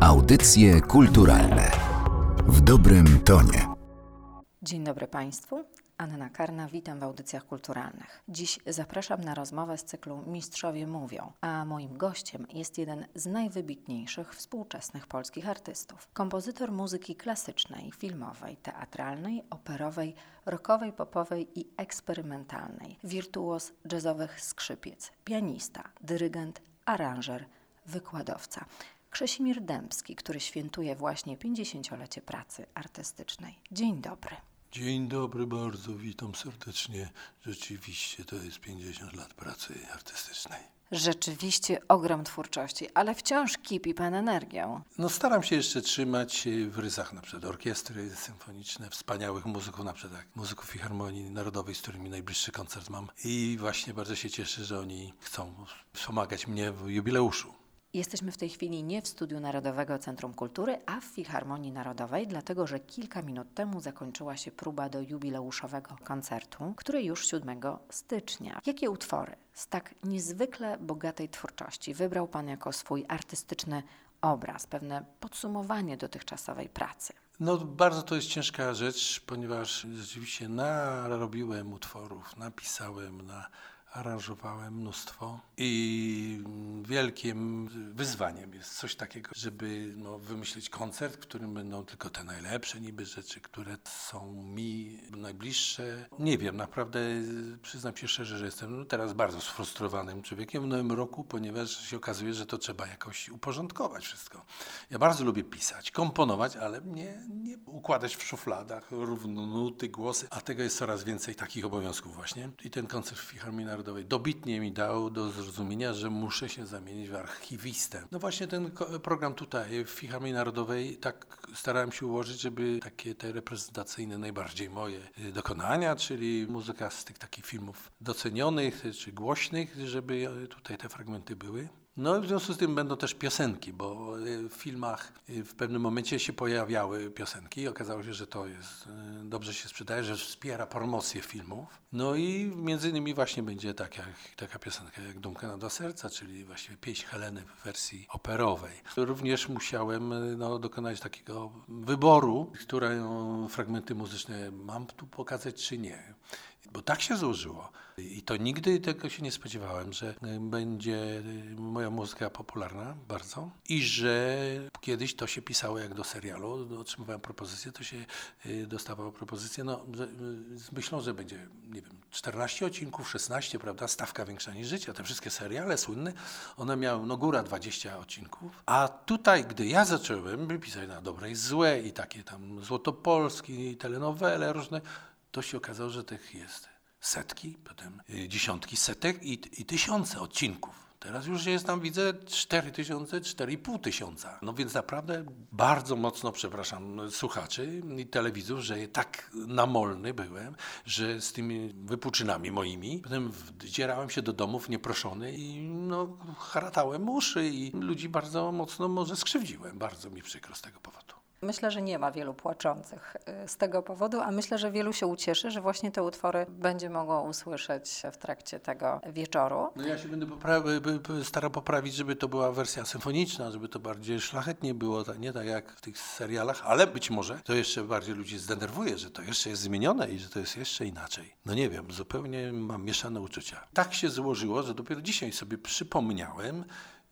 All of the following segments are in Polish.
Audycje kulturalne w dobrym tonie. Dzień dobry Państwu. Anna Karna, witam w audycjach kulturalnych. Dziś zapraszam na rozmowę z cyklu Mistrzowie Mówią, a moim gościem jest jeden z najwybitniejszych współczesnych polskich artystów. Kompozytor muzyki klasycznej, filmowej, teatralnej, operowej, rockowej, popowej i eksperymentalnej, wirtuos jazzowych skrzypiec, pianista, dyrygent, aranżer, wykładowca. Krzesimir Dębski, który świętuje właśnie 50-lecie pracy artystycznej. Dzień dobry. Dzień dobry, bardzo witam serdecznie. Rzeczywiście to jest 50 lat pracy artystycznej. Rzeczywiście ogrom twórczości, ale wciąż kipi pan energią. No staram się jeszcze trzymać w rysach na przykład orkiestry symfoniczne, wspaniałych muzyków, na przykład muzyków Filharmonii Narodowej, z którymi najbliższy koncert mam. I właśnie bardzo się cieszę, że oni chcą wspomagać mnie w jubileuszu. Jesteśmy w tej chwili nie w Studiu Narodowego Centrum Kultury, a w Filharmonii Narodowej, dlatego że kilka minut temu zakończyła się próba do jubileuszowego koncertu, który już 7 stycznia. Jakie utwory z tak niezwykle bogatej twórczości wybrał Pan jako swój artystyczny obraz, pewne podsumowanie dotychczasowej pracy? No bardzo to jest ciężka rzecz, ponieważ rzeczywiście narobiłem utworów, napisałem na aranżowałem mnóstwo i wielkim wyzwaniem jest coś takiego, żeby no, wymyślić koncert, w którym będą tylko te najlepsze niby rzeczy, które są mi najbliższe. Nie wiem, naprawdę przyznam się szczerze, że jestem no, teraz bardzo sfrustrowanym człowiekiem w nowym roku, ponieważ się okazuje, że to trzeba jakoś uporządkować wszystko. Ja bardzo lubię pisać, komponować, ale nie, nie układać w szufladach równo nuty, głosy, a tego jest coraz więcej takich obowiązków właśnie. I ten koncert w Filharmonii Narodowej dobitnie mi dał do zrozumienia, że muszę się zamienić w archiwistę. No właśnie ten program tutaj w Filharmonii Narodowej tak starałem się ułożyć, żeby takie te reprezentacyjne najbardziej moje y, dokonania, czyli muzyka z tych takich filmów docenionych czy głośnych, żeby tutaj te fragmenty były. No i w związku z tym będą też piosenki, bo y, w filmach y, w pewnym momencie się pojawiały piosenki i okazało się, że to jest, y, dobrze się sprzedaje, że wspiera promocję filmów. No i między innymi właśnie będzie taka, taka piosenka jak Dumka na do serca, czyli właściwie pieśń Heleny w wersji operowej. Również musiałem no, dokonać takiego wyboru, które no, fragmenty muzyczne mam tu pokazać czy nie. Bo tak się złożyło. I to nigdy tego się nie spodziewałem, że będzie moja muzyka popularna bardzo. I że kiedyś to się pisało jak do serialu, otrzymywałem propozycję, to się y, dostawało propozycję, no, z myślą, że będzie, nie wiem, 14 odcinków, 16, prawda, stawka większa niż życia. Te wszystkie seriale słynne, one miały, no góra 20 odcinków, a tutaj, gdy ja zacząłem pisać na dobre i złe i takie tam Złotopolski, telenowele różne, to się okazało, że tych jest setki, potem y, dziesiątki setek i, i tysiące odcinków. Teraz już jest tam, widzę, 4 tysiące, 4,5 tysiąca. No więc naprawdę bardzo mocno przepraszam słuchaczy i telewizów, że tak namolny byłem, że z tymi wypuczynami moimi, potem wdzierałem się do domów nieproszony i no, haratałem uszy i ludzi bardzo mocno może skrzywdziłem. Bardzo mi przykro z tego powodu. Myślę, że nie ma wielu płaczących y, z tego powodu, a myślę, że wielu się ucieszy, że właśnie te utwory będzie mogło usłyszeć w trakcie tego wieczoru. No ja się będę poprawi- starał poprawić, żeby to była wersja symfoniczna, żeby to bardziej szlachetnie było, nie tak jak w tych serialach, ale być może to jeszcze bardziej ludzi zdenerwuje, że to jeszcze jest zmienione i że to jest jeszcze inaczej. No nie wiem, zupełnie mam mieszane uczucia. Tak się złożyło, że dopiero dzisiaj sobie przypomniałem,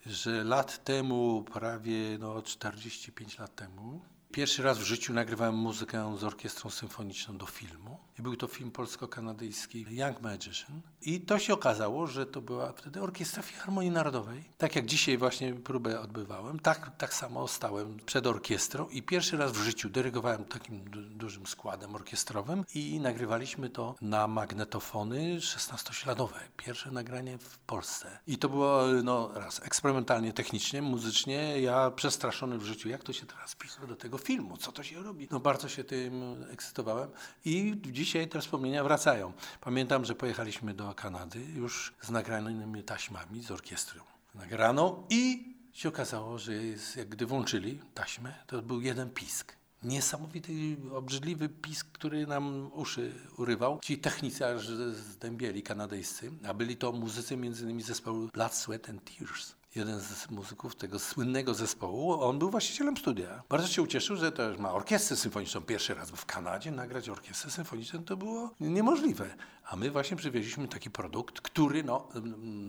że lat temu, prawie no 45 lat temu, Pierwszy raz w życiu nagrywałem muzykę z orkiestrą symfoniczną do filmu. I był to film polsko-kanadyjski Young Magician. I to się okazało, że to była wtedy orkiestra Filharmonii Narodowej. Tak jak dzisiaj właśnie próbę odbywałem, tak, tak samo stałem przed orkiestrą i pierwszy raz w życiu dyrygowałem takim du dużym składem orkiestrowym i nagrywaliśmy to na magnetofony 16-śladowe. Pierwsze nagranie w Polsce. I to było no, raz eksperymentalnie, technicznie, muzycznie. Ja przestraszony w życiu, jak to się teraz pisze do tego filmu, co to się robi. No bardzo się tym ekscytowałem i dzisiaj te wspomnienia wracają. Pamiętam, że pojechaliśmy do Kanady już z nagranymi taśmami z orkiestrą. Nagrano i się okazało, że jest, jak gdy włączyli taśmę, to był jeden pisk. Niesamowity, obrzydliwy pisk, który nam uszy urywał. Ci technicy aż zdębieli kanadyjscy, a byli to muzycy innymi zespołu Blood, Sweat and Tears. Jeden z muzyków tego słynnego zespołu, on był właścicielem studia. Bardzo się ucieszył, że też ma orkiestrę symfoniczną. Pierwszy raz w Kanadzie nagrać orkiestrę symfoniczną to było niemożliwe. A my właśnie przywieźliśmy taki produkt, który no,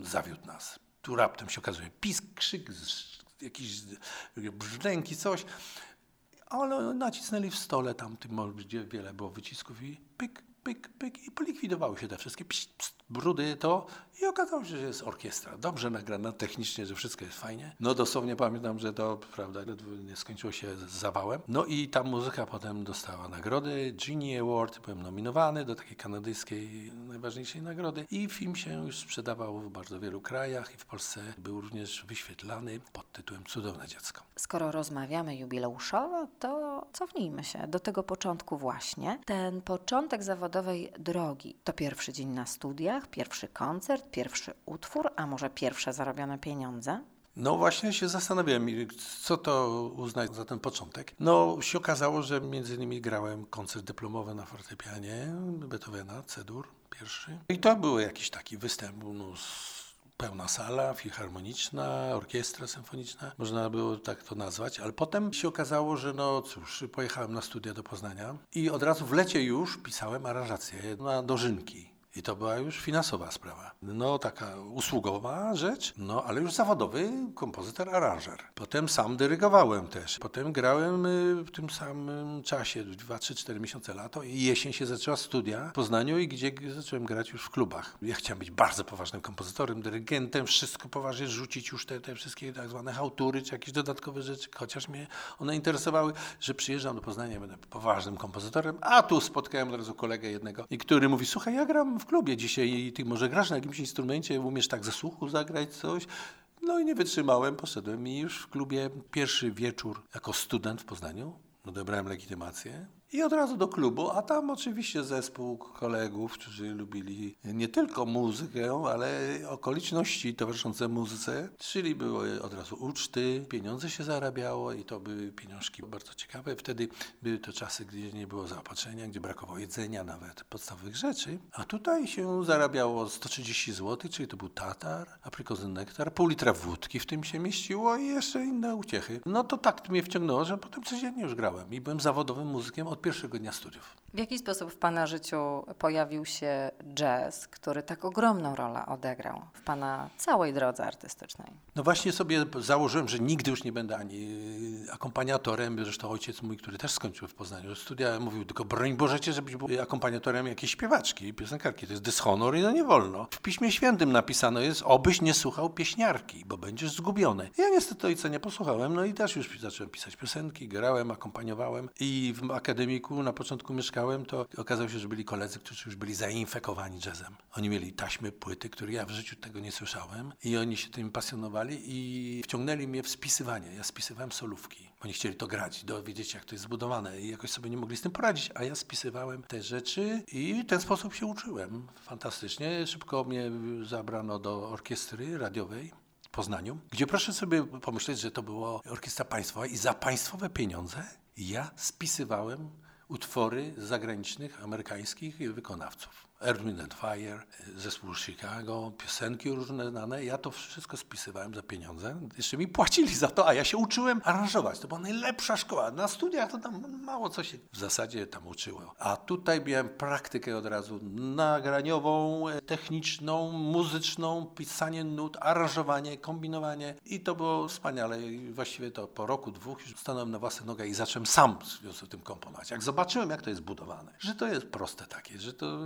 zawiódł nas. Tu raptem się okazuje pisk, krzyk, jakieś brzdęki, coś. Ale nacisnęli w stole tam, gdzie wiele było wycisków i pyk, pyk, pyk i polikwidowały się te wszystkie pst, pst, brudy to i okazało się, że jest orkiestra. Dobrze nagrana technicznie, że wszystko jest fajnie. No dosłownie pamiętam, że to, prawda, nie skończyło się z zawałem. No i ta muzyka potem dostała nagrody, Genie Award, byłem nominowany do takiej kanadyjskiej najważniejszej nagrody i film się już sprzedawał w bardzo wielu krajach i w Polsce był również wyświetlany pod tytułem Cudowne Dziecko. Skoro rozmawiamy jubileuszowo, to cofnijmy się do tego początku właśnie. Ten początek zawodowej drogi to pierwszy dzień na studiach, pierwszy koncert, pierwszy utwór, a może pierwsze zarobione pieniądze? No właśnie się zastanawiałem, co to uznać za ten początek. No się okazało, że między innymi grałem koncert dyplomowy na fortepianie Beethovena, C-dur pierwszy. I to był jakiś taki występ, no, pełna sala filharmoniczna, orkiestra symfoniczna, można było tak to nazwać, ale potem się okazało, że no cóż, pojechałem na studia do Poznania i od razu w lecie już pisałem aranżację na dożynki. I to była już finansowa sprawa. No taka usługowa rzecz, no ale już zawodowy kompozytor, aranżer. Potem sam dyrygowałem też. Potem grałem y, w tym samym czasie, 2, 3, 4 miesiące lato i jesień się zaczęła studia w Poznaniu i gdzie zacząłem grać już w klubach. Ja chciałem być bardzo poważnym kompozytorem, dyrygentem, wszystko poważnie rzucić już te, te wszystkie tak zwane hałtury czy jakieś dodatkowe rzeczy, chociaż mnie one interesowały, że przyjeżdżam do Poznania, będę poważnym kompozytorem, a tu spotkałem od razu kolegę jednego, i który mówi, słuchaj, ja gram w klubie dzisiaj i ty może grasz na jakimś instrumencie, umiesz tak ze słuchu zagrać coś. No i nie wytrzymałem, poszedłem i już w klubie pierwszy wieczór jako student w Poznaniu, odebrałem legitymację i od razu do klubu, a tam oczywiście zespół kolegów, którzy lubili nie tylko muzykę, ale okoliczności towarzyszące muzyce, czyli były od razu uczty, pieniądze się zarabiało i to były pieniążki bardzo ciekawe. Wtedy były to czasy, gdzie nie było zaopatrzenia, gdzie brakowało jedzenia, nawet podstawowych rzeczy, a tutaj się zarabiało 130 zł, czyli to był tatar, aprikozy nektar, pół litra wódki w tym się mieściło i jeszcze inne uciechy. No to tak mnie wciągnęło, że potem codziennie już grałem i byłem zawodowym muzykiem od перших дня студів. W jaki sposób w Pana życiu pojawił się jazz, który tak ogromną rolę odegrał w Pana całej drodze artystycznej? No właśnie sobie założyłem, że nigdy już nie będę ani akompaniatorem, zresztą ojciec mój, który też skończył w Poznaniu studia, mówił tylko broń Bożecie, żebyś był akompaniatorem jakiejś śpiewaczki, piosenkarki. To jest dyshonor i no nie wolno. W Piśmie Świętym napisano jest, obyś nie słuchał pieśniarki, bo będziesz zgubiony. Ja niestety ojca nie posłuchałem, no i też już zacząłem pisać piosenki, grałem, akompaniowałem i w Akademii na początku mieszkałem, to okazało się, że byli koledzy, którzy już byli zainfekowani jazzem. Oni mieli taśmy, płyty, które ja w życiu tego nie słyszałem i oni się tym pasjonowali i wciągnęli mnie w spisywanie. Ja spisywałem solówki. Oni chcieli to grać, dowiedzieć jak to jest zbudowane i jakoś sobie nie mogli z tym poradzić, a ja spisywałem te rzeczy i w ten sposób się uczyłem. Fantastycznie. Szybko mnie zabrano do orkiestry radiowej. W Poznaniu, gdzie proszę sobie pomyśleć, że to była orkiestra państwowa i za państwowe pieniądze ja spisywałem utwory zagranicznych, amerykańskich wykonawców. Earth, Wind and Fire, zespół Chicago, piosenki różne znane. Ja to wszystko spisywałem za pieniądze. Jeszcze mi płacili za to, a ja się uczyłem aranżować. To była najlepsza szkoła. Na studiach to tam mało co się w zasadzie tam uczyło. A tutaj miałem praktykę od razu nagraniową, techniczną, muzyczną, pisanie nut, aranżowanie, kombinowanie. I to było wspaniale. I właściwie to po roku, dwóch już stanąłem na własne nogi i zacząłem sam w tym komponować. Jak zobaczyłem, jak to jest budowane, że to jest proste takie, że to...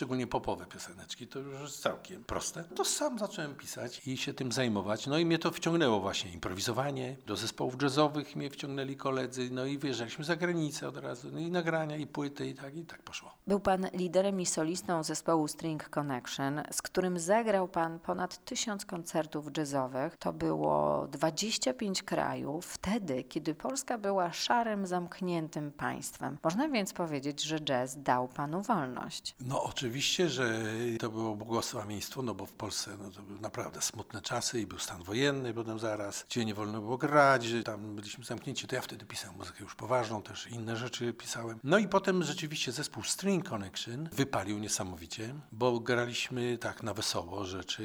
szczególnie popowe pioseneczki, to już jest całkiem proste. To sam zacząłem pisać i się tym zajmować. No i mnie to wciągnęło właśnie improwizowanie. Do zespołów jazzowych mnie wciągnęli koledzy, no i wyjeżdżaliśmy za granicę od razu. No i nagrania, i płyty, i tak, i tak poszło. Był pan liderem i solistą zespołu String Connection, z którym zagrał pan ponad tysiąc koncertów jazzowych. To było 25 krajów, wtedy, kiedy Polska była szarym, zamkniętym państwem. Można więc powiedzieć, że jazz dał panu wolność. No oczywiście oczywiście, że to było błogosławieństwo, no bo w Polsce no, to były naprawdę smutne czasy i był stan wojenny potem zaraz, gdzie nie wolno było grać, tam byliśmy zamknięci, to ja wtedy pisałem muzykę już poważną, też inne rzeczy pisałem. No i potem rzeczywiście zespół String Connection wypalił niesamowicie, bo graliśmy tak na wesoło rzeczy.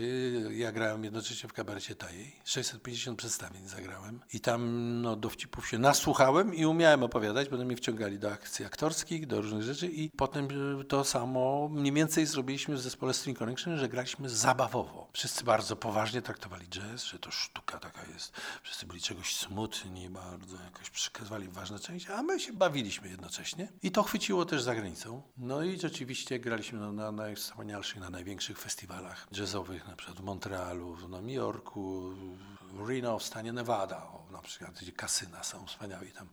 Ja grałem jednocześnie w kabarecie Tajej, 650 przedstawień zagrałem i tam no, dowcipów się nasłuchałem i umiałem opowiadać, potem mnie wciągali do akcji aktorskich, do różnych rzeczy i potem to samo mniej więcej zrobiliśmy w zespole String Connection, że graliśmy zabawowo. Wszyscy bardzo poważnie traktowali jazz, że to sztuka taka jest. Wszyscy byli czegoś smutni, bardzo jakoś przekazywali ważne części, a my się bawiliśmy jednocześnie. I to chwyciło też za granicą. No i rzeczywiście graliśmy na, na najwspanialszych, na największych festiwalach jazzowych, na przykład w Montrealu, w Nowym Jorku, w Reno, w stanie Nevada, na przykład, gdzie kasyna są wspaniałe i tam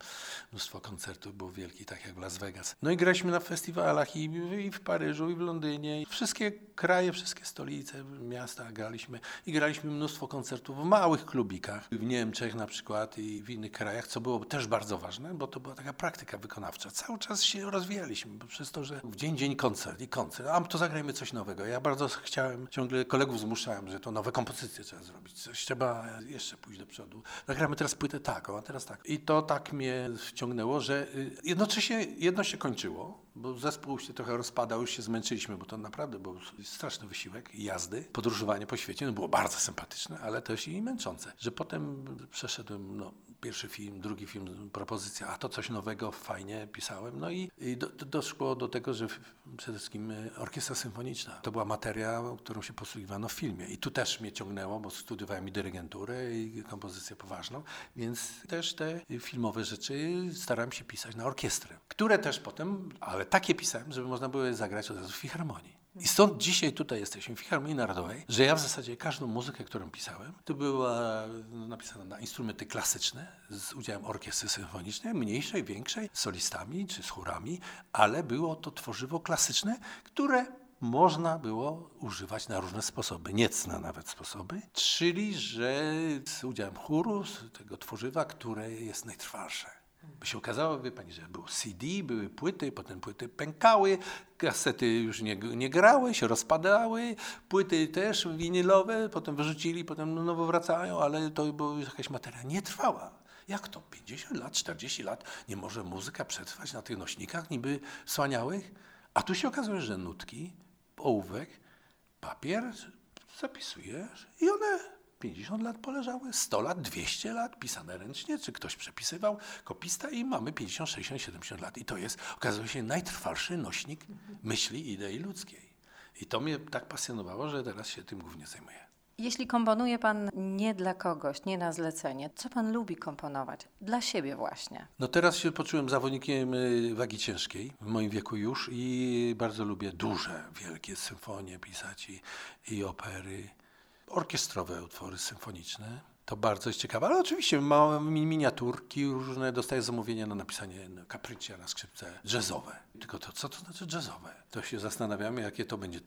mnóstwo koncertów było wielkich, tak jak w Las Vegas. No i graliśmy na festiwalach i, i w Paryżu, i w Londynie. Wszystkie kraje, wszystkie stolice, miasta graliśmy i graliśmy mnóstwo koncertów w małych klubikach, w Niemczech na przykład i w innych krajach, co było też bardzo ważne, bo to była taka praktyka wykonawcza. Cały czas się rozwijaliśmy, bo przez to, że w dzień, dzień koncert i koncert, a to zagrajmy coś nowego. Ja bardzo chciałem, ciągle kolegów zmuszałem, że to nowe kompozycje trzeba zrobić, coś trzeba jeszcze pójść do przodu. Nagramy teraz płytę taką, a teraz tak. I to tak mnie wciągnęło, że y, jednocześnie jedno się kończyło, bo zespół się trochę rozpadał, już się zmęczyliśmy, bo to naprawdę był straszny wysiłek jazdy, podróżowanie po świecie, no było bardzo sympatyczne, ale też i męczące. Że potem przeszedłem, no, pierwszy film, drugi film, propozycja, a to coś nowego, fajnie pisałem. No i, i do, do, doszło do tego, że przede wszystkim e, orkiestra symfoniczna to była materia, którą się posługiwano w filmie. I tu też mnie ciągnęło, bo studiowałem i dyrygenturę, i kompozycję poważną, więc też te filmowe rzeczy starałem się pisać na orkiestrę, które też potem, ale takie pisałem, żeby można było je zagrać od razu w filharmonii. I stąd dzisiaj tutaj jesteśmy w Filharmonii Narodowej, że ja w zasadzie każdą muzykę, którą pisałem, to była napisana na instrumenty klasyczne z udziałem orkiestry symfonicznej, mniejszej, większej, z solistami czy z chórami, ale było to tworzywo klasyczne, które można było używać na różne sposoby, niecne nawet sposoby, czyli że z udziałem chóru, z tego tworzywa, które jest najtrwalsze. By się okazało, wie pani, że był CD, były płyty, potem płyty pękały, kasety już nie, nie grały, się rozpadały, płyty też winylowe, potem wyrzucili, potem no, nowo wracają, ale to była jakaś materia nie trwała. Jak to? 50 lat, 40 lat nie może muzyka przetrwać na tych nośnikach niby wspaniałych? A tu się okazuje, że nutki, ołówek, papier zapisujesz i one 50 lat poleżały, 100 lat, 200 lat, pisane ręcznie, czy ktoś przepisywał, kopista i mamy 50, 60, 70 lat. I to jest, okazuje się, najtrwalszy nośnik myśli i idei ludzkiej. I to mnie tak pasjonowało, że teraz się tym głównie zajmuję. Jeśli komponuje Pan nie dla kogoś, nie na zlecenie, co Pan lubi komponować? Dla siebie właśnie. No teraz się poczułem zawodnikiem y, wagi ciężkiej, w moim wieku już i bardzo lubię duże, wielkie symfonie pisać i, i opery orkiestrowe utwory symfoniczne. To bardzo jest ciekawe, ale oczywiście małe miniaturki, różne, dostaję zamówienia na napisanie kaprycia na skrzypce jazzowe. Tylko to, co to znaczy jazzowe? To się zastanawiamy, jakie to będzie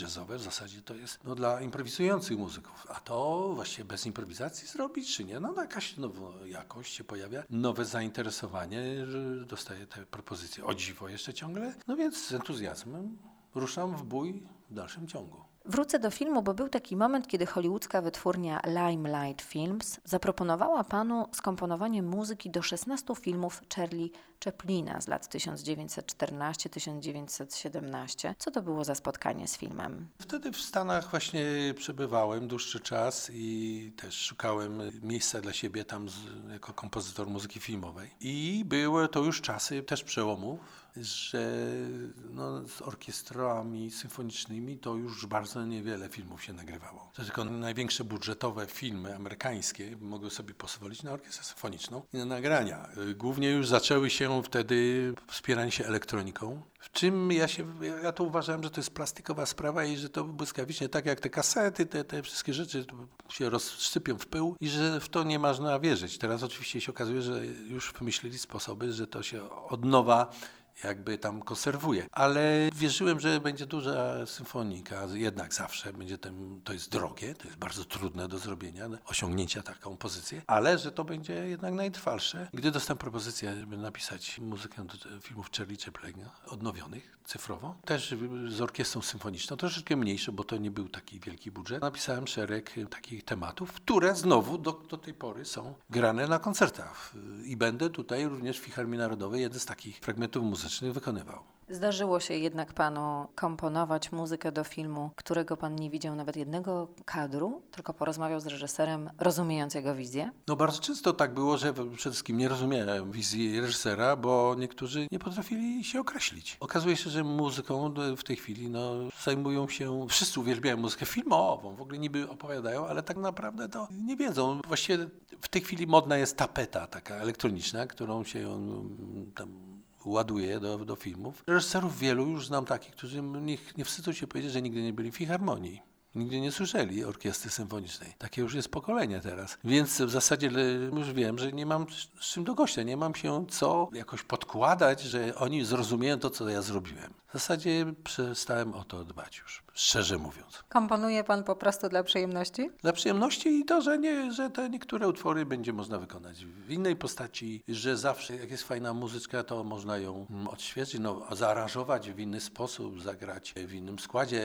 jazzowe. W zasadzie to jest no, dla improwizujących muzyków. A to właściwie bez improwizacji zrobić, czy nie? No jakaś nowa jakość się pojawia, nowe zainteresowanie, że dostaję te propozycje. O dziwo jeszcze ciągle. No więc z entuzjazmem ruszam w bój w dalszym ciągu. Wrócę do filmu, bo był taki moment, kiedy hollywoodzka wytwórnia Limelight Films zaproponowała panu skomponowanie muzyki do 16 filmów Charlie Chaplina z lat 1914-1917. Co to było za spotkanie z filmem? Wtedy w Stanach właśnie przebywałem dłuższy czas i też szukałem miejsca dla siebie tam z, jako kompozytor muzyki filmowej. I były to już czasy też przełomów że no, z orkiestrami symfonicznymi to już bardzo niewiele filmów się nagrywało. To tylko największe budżetowe filmy amerykańskie mogły sobie pozwolić na orkiestrę symfoniczną i na nagrania. Głównie już zaczęły się wtedy wspieranie się elektroniką, w czym ja się, ja to uważałem, że to jest plastikowa sprawa i że to błyskawicznie, tak jak te kasety, te, te wszystkie rzeczy się rozsypią w pył i że w to nie można wierzyć. Teraz oczywiście się okazuje, że już wymyślili sposoby, że to się od nowa jakby tam konserwuję. Ale wierzyłem, że będzie duża symfonika, jednak zawsze będzie to jest drogie, to jest bardzo trudne do zrobienia, osiągnięcia taką pozycję, ale że to będzie jednak najtrwalsze. Gdy dostałem propozycję, żeby napisać muzykę do filmów Charlie Chaplina, odnowionych cyfrowo, też z orkiestrą symfoniczną, troszeczkę mniejszą, bo to nie był taki wielki budżet, napisałem szereg takich tematów, które znowu do, do tej pory są grane na koncertach. I będę tutaj również w Filharmonii Narodowej jeden z takich fragmentów muzycznych wykonywał. Zdarzyło się jednak panu komponować muzykę do filmu, którego pan nie widział nawet jednego kadru, tylko porozmawiał z reżyserem, rozumiejąc jego wizję? No bardzo często tak było, że przede wszystkim nie rozumiałem wizji reżysera, bo niektórzy nie potrafili się określić. Okazuje się, że muzyką w tej chwili no, zajmują się, wszyscy uwielbiają muzykę filmową, w ogóle niby opowiadają, ale tak naprawdę to nie wiedzą. Właściwie w tej chwili modna jest tapeta taka elektroniczna, którą się tam ładuje do, do filmów. Reżyserów wielu już znam takich, którzy nie, nie wstydzą się powiedzieć, że nigdy nie byli w filharmonii. Nigdy nie słyszeli orkiestry symfonicznej. Takie już jest pokolenie teraz. Więc w zasadzie już wiem, że nie mam z czym do gościa, nie mam się co jakoś podkładać, że oni zrozumieją to, co ja zrobiłem. W zasadzie przestałem o to dbać już, szczerze mówiąc. Komponuje pan po prostu dla przyjemności? Dla przyjemności i to, że, nie, że te niektóre utwory będzie można wykonać w innej postaci, że zawsze jak jest fajna muzyczka, to można ją odświeżyć, no, zaaranżować w inny sposób, zagrać w innym składzie.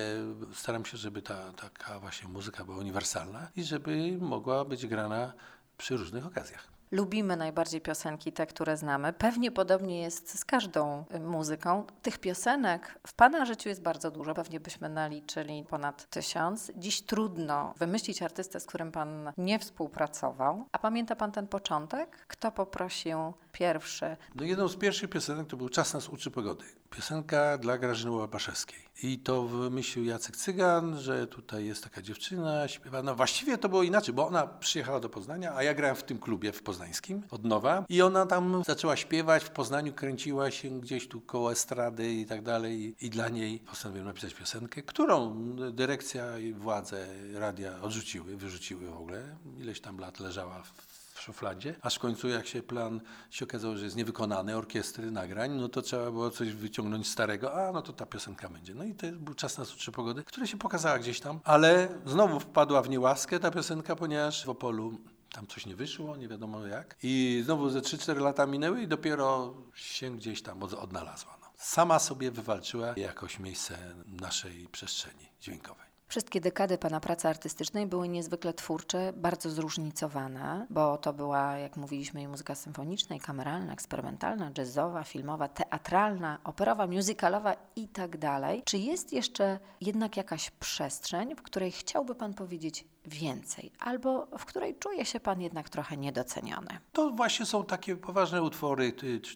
Staram się, żeby ta taka właśnie muzyka była uniwersalna i żeby mogła być grana przy różnych okazjach lubimy najbardziej piosenki, te, które znamy. Pewnie podobnie jest z każdą y, muzyką. Tych piosenek w Pana życiu jest bardzo dużo, pewnie byśmy naliczyli ponad tysiąc. Dziś trudno wymyślić artystę, z którym Pan nie współpracował. A pamięta Pan ten początek? Kto poprosił pierwszy? No jedną z pierwszych piosenek to był Czas nas uczy pogody. Piosenka dla Grażyny Łapaszewskiej. I to wymyślił Jacek Cygan, że tutaj jest taka dziewczyna, śpiewa. No właściwie to było inaczej, bo ona przyjechała do Poznania, a ja grałem w tym klubie w poznańskim od nowa. I ona tam zaczęła śpiewać, w Poznaniu kręciła się gdzieś tu koło estrady i tak dalej. I dla niej postanowiłem napisać piosenkę, którą dyrekcja i władze radia odrzuciły, wyrzuciły w ogóle. Ileś tam lat leżała w szufladzie, aż w końcu jak się plan się okazało, że jest niewykonany, orkiestry, nagrań, no to trzeba było coś wyciągnąć starego, a no to ta piosenka będzie. No i to był czas na Sutrze Pogody, która się pokazała gdzieś tam, ale znowu wpadła w niełaskę ta piosenka, ponieważ w Opolu tam coś nie wyszło, nie wiadomo jak. I znowu ze 3-4 lata minęły i dopiero się gdzieś tam odnalazła. No. Sama sobie wywalczyła jakoś miejsce naszej przestrzeni dźwiękowej. Wszystkie dekady Pana pracy artystycznej były niezwykle twórcze, bardzo zróżnicowane, bo to była, jak mówiliśmy, i muzyka symfoniczna, i kameralna, eksperymentalna, jazzowa, filmowa, teatralna, operowa, musicalowa i tak dalej. Czy jest jeszcze jednak jakaś przestrzeń, w której chciałby Pan powiedzieć więcej, albo w której czuje się Pan jednak trochę niedoceniony? To właśnie są takie poważne utwory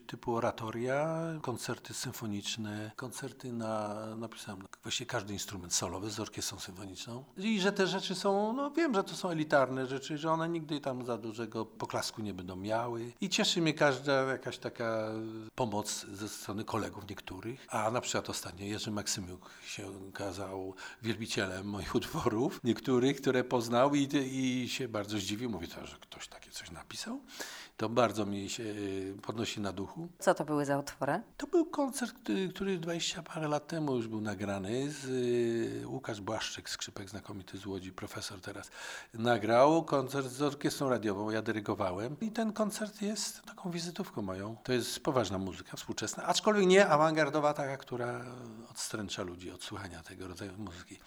typu oratoria, koncerty symfoniczne, koncerty na, napisałem właśnie każdy instrument solowy z orkiestrą symfoniczną. I że te rzeczy są, no wiem, że to są elitarne rzeczy, że one nigdy tam za dużego poklasku nie będą miały. I cieszy mnie każda jakaś taka pomoc ze strony kolegów niektórych. A na przykład ostatnio Jerzy Maksymiuk się okazał wielbicielem moich utworów, niektórych, które poznał i, i się bardzo zdziwił. Mówi to, że ktoś takie coś napisał. To bardzo mi się y, podnosi na duchu. Co to były za utwory? To był koncert, który 20 parę lat temu już był nagrany. Z, y, Łukasz Błaszczyk, skrzypek znakomity z Łodzi, profesor teraz, nagrał koncert z orkiestrą radiową. Ja dyrygowałem. I ten koncert jest taką wizytówką moją. To jest poważna muzyka współczesna, aczkolwiek nie awangardowa, taka, która odstręcza ludzi od słuchania tego rodzaju muzyki.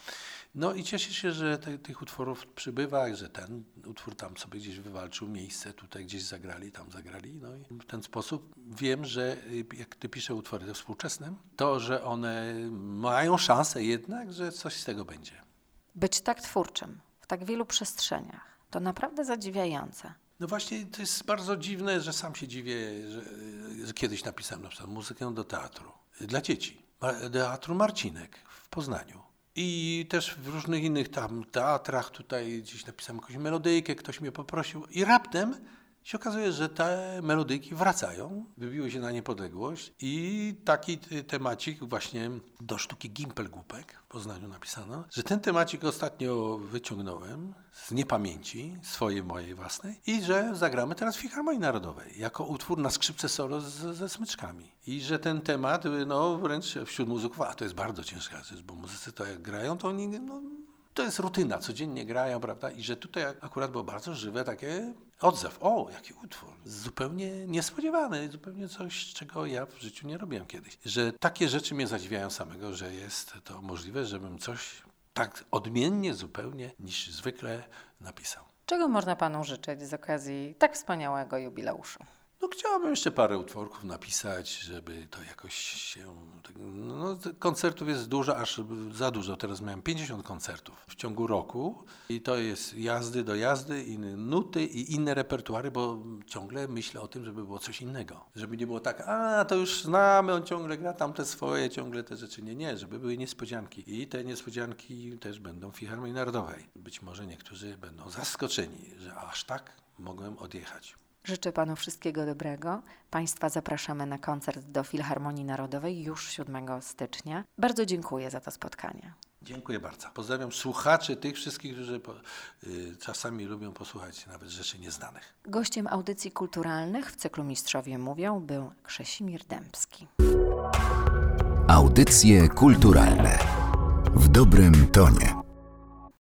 No i cieszę się, że te, tych utworów przybywa, że ten utwór tam sobie gdzieś wywalczył miejsce, tutaj gdzieś zagrali, tam zagrali. No i w ten sposób wiem, że y, jak ty piszę utwory te współczesne, to, że one mają szansę jednak, że coś z tego będzie. Być tak twórczym w tak wielu przestrzeniach to naprawdę zadziwiające. No właśnie, to jest bardzo dziwne, że sam się dziwię, że, że kiedyś napisałem na przykład muzykę do teatru dla dzieci. Teatru Marcinek w Poznaniu. I też w różnych innych tam teatrach tutaj gdzieś napisałem jakąś melodyjkę, ktoś mnie poprosił i raptem się okazuje, że te melodyjki wracają, wybiły się na niepodległość i taki temacik właśnie do sztuki Gimpel Głupek w Poznaniu napisano, że ten temacik ostatnio wyciągnąłem z niepamięci swojej, mojej własnej i że zagramy teraz w Filharmonii Narodowej jako utwór na skrzypce solo z, ze smyczkami. I że ten temat, no wręcz wśród muzyków, a to jest bardzo ciężka rzecz, bo muzycy to jak grają, to oni no, to jest rutyna, codziennie grają, prawda? I że tutaj akurat było bardzo żywe takie odzew. O, jaki utwór. Zupełnie niespodziewany, zupełnie coś, czego ja w życiu nie robiłem kiedyś. Że takie rzeczy mnie zadziwiają samego, że jest to możliwe, żebym coś tak odmiennie zupełnie niż zwykle napisał. Czego można panu życzyć z okazji tak wspaniałego jubileuszu? No chciałbym jeszcze parę utworków napisać, żeby to jakoś się... No, koncertów jest dużo, aż za dużo. Teraz miałem 50 koncertów w ciągu roku i to jest jazdy do jazdy, inne nuty i inne repertuary, bo ciągle myślę o tym, żeby było coś innego. Żeby nie było tak, a to już znamy, on ciągle gra tam te swoje, ciągle te rzeczy. Nie, nie, żeby były niespodzianki. I te niespodzianki też będą w Filharmonii Narodowej. Być może niektórzy będą zaskoczeni, że aż tak mogłem odjechać. Życzę Panu wszystkiego dobrego. Państwa zapraszamy na koncert do Filharmonii Narodowej już 7 stycznia. Bardzo dziękuję za to spotkanie. Dziękuję bardzo. Pozdrawiam słuchaczy, tych wszystkich, którzy po, y, czasami lubią posłuchać nawet rzeczy nieznanych. Gościem audycji kulturalnych w cyklu Mistrzowie Mówią był Krzesimir Dębski. Audycje kulturalne w dobrym tonie.